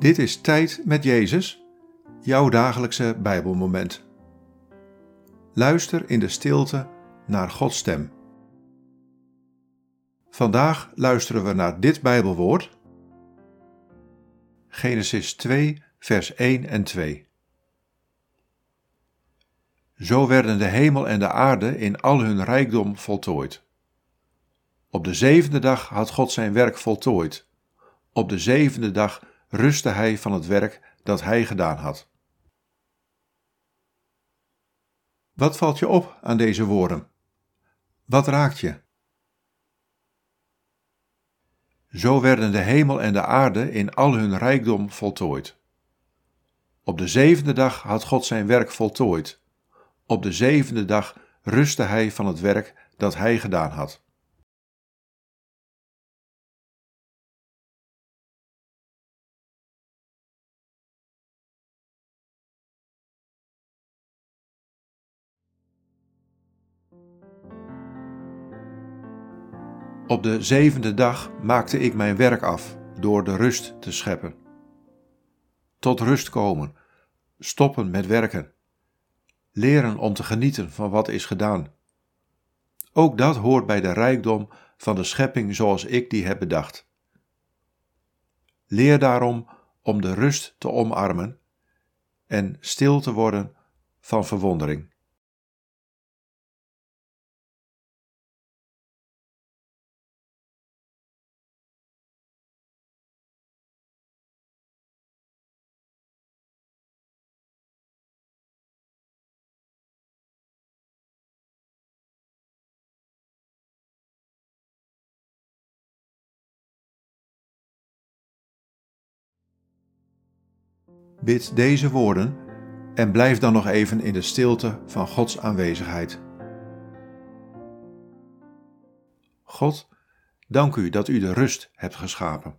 Dit is Tijd met Jezus, jouw dagelijkse Bijbelmoment. Luister in de stilte naar Gods stem. Vandaag luisteren we naar dit Bijbelwoord. Genesis 2, vers 1 en 2. Zo werden de hemel en de aarde in al hun rijkdom voltooid. Op de zevende dag had God zijn werk voltooid. Op de zevende dag rustte hij van het werk dat hij gedaan had. Wat valt je op aan deze woorden? Wat raakt je? Zo werden de hemel en de aarde in al hun rijkdom voltooid. Op de zevende dag had God zijn werk voltooid. Op de zevende dag rustte hij van het werk dat hij gedaan had. Op de zevende dag maakte ik mijn werk af door de rust te scheppen. Tot rust komen, stoppen met werken, leren om te genieten van wat is gedaan. Ook dat hoort bij de rijkdom van de schepping zoals ik die heb bedacht. Leer daarom om de rust te omarmen en stil te worden van verwondering. Bid deze woorden en blijf dan nog even in de stilte van Gods aanwezigheid. God, dank u dat u de rust hebt geschapen.